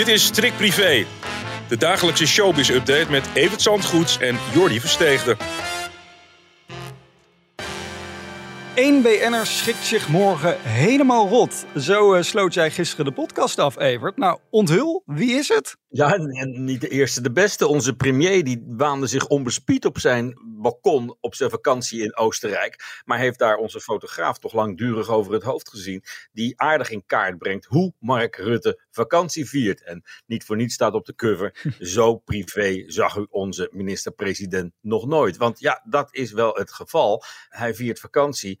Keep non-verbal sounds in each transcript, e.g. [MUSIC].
Dit is Strik Privé, de dagelijkse showbiz-update met Evert Zandgoeds en Jordi Versteegde. Eén BN'er schikt zich morgen helemaal rot. Zo uh, sloot jij gisteren de podcast af, Evert. Nou, onthul, wie is het? Ja, en niet de eerste, de beste. Onze premier die waande zich onbespied op zijn balkon op zijn vakantie in Oostenrijk. Maar heeft daar onze fotograaf toch langdurig over het hoofd gezien. Die aardig in kaart brengt hoe Mark Rutte vakantie viert. En niet voor niets staat op de cover. [LAUGHS] Zo privé zag u onze minister-president nog nooit. Want ja, dat is wel het geval. Hij viert vakantie.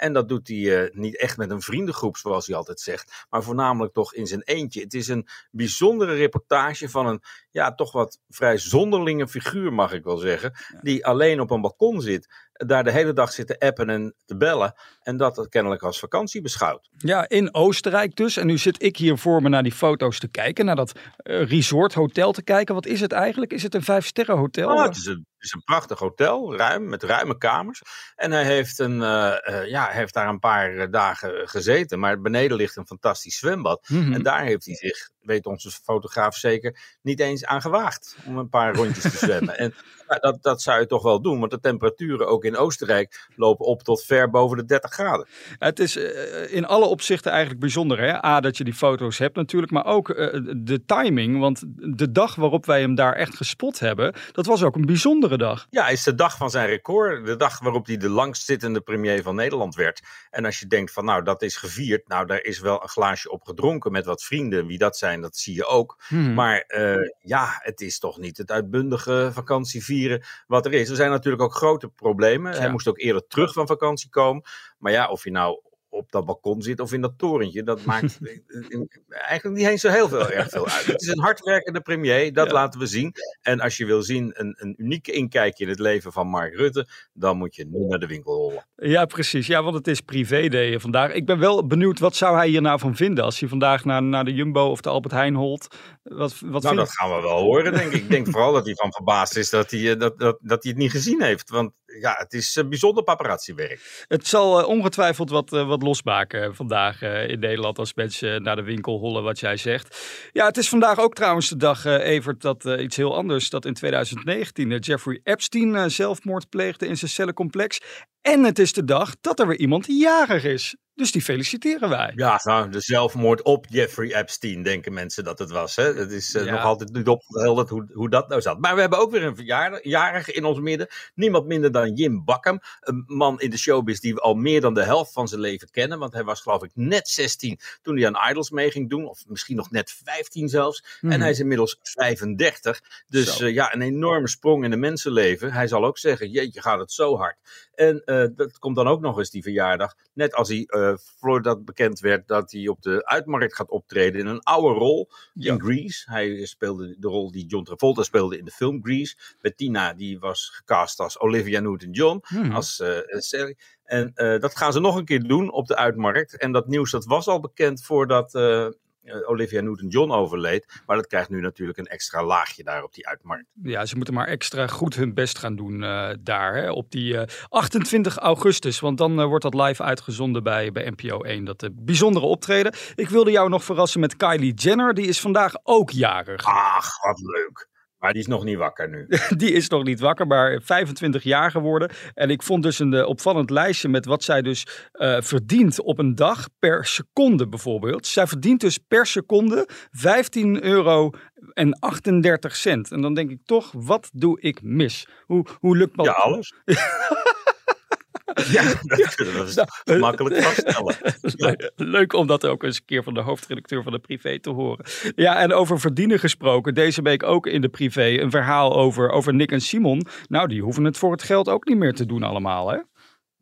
En dat doet hij uh, niet echt met een vriendengroep, zoals hij altijd zegt, maar voornamelijk toch in zijn eentje. Het is een bijzondere reportage van een, ja, toch wat vrij zonderlinge figuur, mag ik wel zeggen, die alleen op een balkon zit daar de hele dag zitten appen en te bellen. En dat kennelijk als vakantie beschouwt. Ja, in Oostenrijk dus. En nu zit ik hier voor me naar die foto's te kijken. Naar dat uh, resort hotel te kijken. Wat is het eigenlijk? Is het een vijf sterren hotel? Oh, het is een, het is een prachtig hotel. Ruim, met ruime kamers. En hij heeft, een, uh, uh, ja, heeft daar een paar dagen gezeten. Maar beneden ligt een fantastisch zwembad. Mm -hmm. En daar heeft hij zich, weet onze fotograaf zeker, niet eens aan gewaagd. Om een paar rondjes te zwemmen. [LAUGHS] En dat, dat zou je toch wel doen, want de temperaturen ook in Oostenrijk lopen op tot ver boven de 30 graden. Het is uh, in alle opzichten eigenlijk bijzonder. Hè? A, dat je die foto's hebt natuurlijk, maar ook uh, de timing. Want de dag waarop wij hem daar echt gespot hebben, dat was ook een bijzondere dag. Ja, is de dag van zijn record. De dag waarop hij de langstzittende premier van Nederland werd. En als je denkt van nou, dat is gevierd. Nou, daar is wel een glaasje op gedronken met wat vrienden. Wie dat zijn, dat zie je ook. Hmm. Maar uh, ja, het is toch niet het uitbundige vakantievieren wat er is. Er zijn natuurlijk ook grote problemen. Ja. Hij moest ook eerder terug van vakantie komen. Maar ja, of je nou op dat balkon zit of in dat torentje, dat maakt [LAUGHS] eigenlijk niet eens zo heel veel, erg veel uit. Het is een hardwerkende premier, dat ja. laten we zien. En als je wil zien een, een unieke inkijkje in het leven van Mark Rutte, dan moet je nu naar de winkel rollen. Ja, precies. Ja, want het is privé-day vandaag. Ik ben wel benieuwd, wat zou hij hier nou van vinden als hij vandaag naar, naar de Jumbo of de Albert Heijn holt? Wat, wat nou, dat gaan we wel horen, denk ik. Ik denk vooral dat hij van verbaasd is dat hij, dat, dat, dat hij het niet gezien heeft. Want ja, het is uh, bijzonder paparazzi-werk. Het zal uh, ongetwijfeld wat, uh, wat losmaken vandaag in Nederland als mensen naar de winkel hollen, wat jij zegt. Ja, het is vandaag ook trouwens de dag, Evert, dat iets heel anders. Dat in 2019 Jeffrey Epstein zelfmoord pleegde in zijn cellencomplex. En het is de dag dat er weer iemand jarig is. Dus die feliciteren wij. Ja, nou, de zelfmoord op Jeffrey Epstein denken mensen dat het was. Hè? Het is uh, ja. nog altijd niet opgehelderd hoe, hoe dat nou zat. Maar we hebben ook weer een verjarige in ons midden. Niemand minder dan Jim Bakken. Een man in de showbiz die we al meer dan de helft van zijn leven kennen. Want hij was geloof ik net 16 toen hij aan Idols mee ging doen. Of misschien nog net 15 zelfs. Mm. En hij is inmiddels 35. Dus uh, ja, een enorme sprong in de mensenleven. Hij zal ook zeggen, jeetje gaat het zo hard. En uh, dat komt dan ook nog eens die verjaardag. Net als hij voordat bekend werd dat hij op de uitmarkt gaat optreden in een oude rol ja. in Grease. Hij speelde de rol die John Travolta speelde in de film Grease. Bettina die was gecast als Olivia Newton-John, hmm. als uh, Sally. En uh, dat gaan ze nog een keer doen op de uitmarkt. En dat nieuws dat was al bekend voordat uh, Olivia Newton-John overleed. Maar dat krijgt nu natuurlijk een extra laagje daar op die uitmarkt. Ja, ze moeten maar extra goed hun best gaan doen uh, daar hè, op die uh, 28 augustus. Want dan uh, wordt dat live uitgezonden bij, bij NPO 1. Dat bijzondere optreden. Ik wilde jou nog verrassen met Kylie Jenner. Die is vandaag ook jarig. Ach, wat leuk. Maar die is nog niet wakker nu. [LAUGHS] die is nog niet wakker, maar 25 jaar geworden. En ik vond dus een uh, opvallend lijstje met wat zij dus uh, verdient op een dag per seconde bijvoorbeeld. Zij verdient dus per seconde 15 euro en 38 cent. En dan denk ik toch, wat doe ik mis? Hoe, hoe lukt dat? Ja, alles. [LAUGHS] [LAUGHS] Ja, dat dus nou, makkelijk [LAUGHS] vaststellen. Ja. Leuk om dat ook eens een keer van de hoofdredacteur van de Privé te horen. Ja, en over verdienen gesproken. Deze week ook in de Privé een verhaal over, over Nick en Simon. Nou, die hoeven het voor het geld ook niet meer te doen allemaal, hè?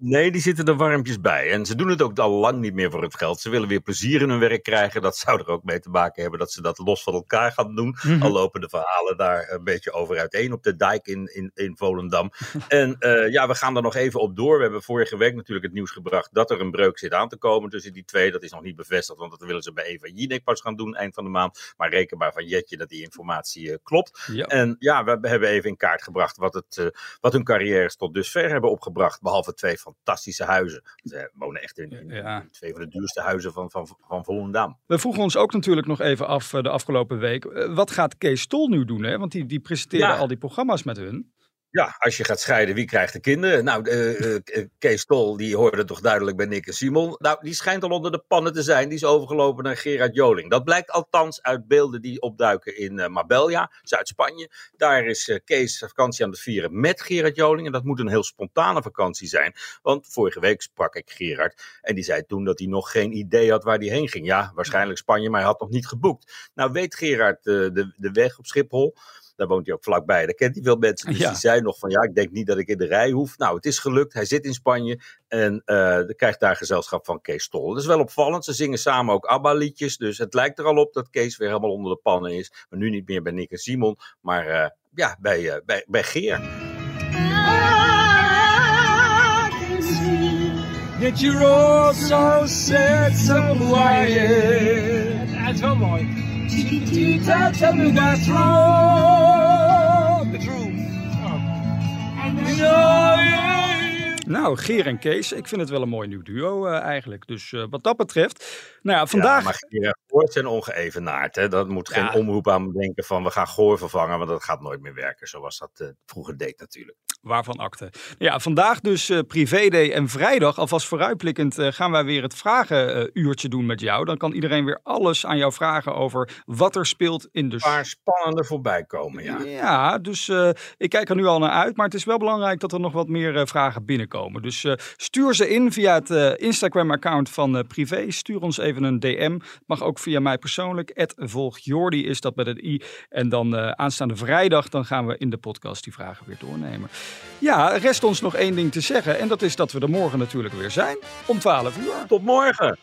Nee, die zitten er warmpjes bij. En ze doen het ook al lang niet meer voor het geld. Ze willen weer plezier in hun werk krijgen. Dat zou er ook mee te maken hebben dat ze dat los van elkaar gaan doen. Mm-hmm. Al lopen de verhalen daar een beetje over uiteen op de dijk in, in, in Volendam. [LAUGHS] en uh, ja, we gaan er nog even op door. We hebben vorige week natuurlijk het nieuws gebracht dat er een breuk zit aan te komen tussen die twee. Dat is nog niet bevestigd, want dat willen ze bij Eva Jinek pas gaan doen eind van de maand. Maar reken maar van Jetje dat die informatie uh, klopt. Ja. En ja, we hebben even in kaart gebracht wat, het, uh, wat hun carrières tot dusver hebben opgebracht. Behalve twee van fantastische huizen. Ze wonen echt in, in, twee van de duurste huizen van, van, van Volendam. We vroegen ons ook natuurlijk nog even af de afgelopen week. wat gaat Kees Tol nu doen? Hè? Want die, die presenteren al die programma's met hun. Ja, als je gaat scheiden, wie krijgt de kinderen? Nou, uh, uh, Kees Tol, die hoorde toch duidelijk bij Nick en Simon. Nou, die schijnt al onder de pannen te zijn. Die is overgelopen naar Gerard Joling. Dat blijkt althans uit beelden die opduiken in uh, Marbella, Zuid-Spanje. Daar is Kees vakantie aan het vieren met Gerard Joling. En dat moet een heel spontane vakantie zijn. Want vorige week sprak ik Gerard. En die zei toen dat hij nog geen idee had waar hij heen ging. Ja, waarschijnlijk Spanje, maar hij had nog niet geboekt. Nou, weet Gerard de, de weg op Schiphol? Daar woont hij ook vlakbij. Daar kent hij veel mensen. Dus die zei nog van ja, ik denk niet dat ik in de rij hoef. Nou, het is gelukt. Hij zit in Spanje en uh, krijgt daar gezelschap van Kees Stol. Dat is wel opvallend. Ze zingen samen ook ABBA-liedjes. Dus het lijkt er al op dat Kees weer helemaal onder de pannen is. Maar nu niet meer bij Nick en Simon, maar uh, ja, bij, uh, bij, bij Geer. That you're all so sad, so quiet. Dat is wel mooi. Tell me what's wrong. Nou, Geer en Kees, ik vind het wel een mooi nieuw duo uh, eigenlijk. Dus uh, wat dat betreft. Nou ja, vandaag. Ja, maar Geer en Goor zijn ongeëvenaard. Hè? Dat moet geen ja. omroep aan denken van we gaan Goor vervangen, want dat gaat nooit meer werken. Zoals dat uh, vroeger deed natuurlijk. Waarvan akte. Ja, vandaag dus uh, privéday en vrijdag. Alvast vooruitblikkend uh, gaan wij weer het vragenuurtje doen met jou. Dan kan iedereen weer alles aan jou vragen over wat er speelt in de... Een paar spannende voorbij komen, ja. Ja, dus uh, ik kijk er nu al naar uit. Maar het is wel belangrijk dat er nog wat meer vragen binnenkomen. Dus stuur ze in via het Instagram-account van Privé. Stuur ons even een DM. Mag ook via mij persoonlijk. @volgjordi is dat met een i. En dan aanstaande vrijdag dan gaan we in de podcast die vragen weer doornemen. Ja, rest ons nog één ding te zeggen. En dat is dat we er morgen natuurlijk weer zijn. Om 12 uur. Tot morgen.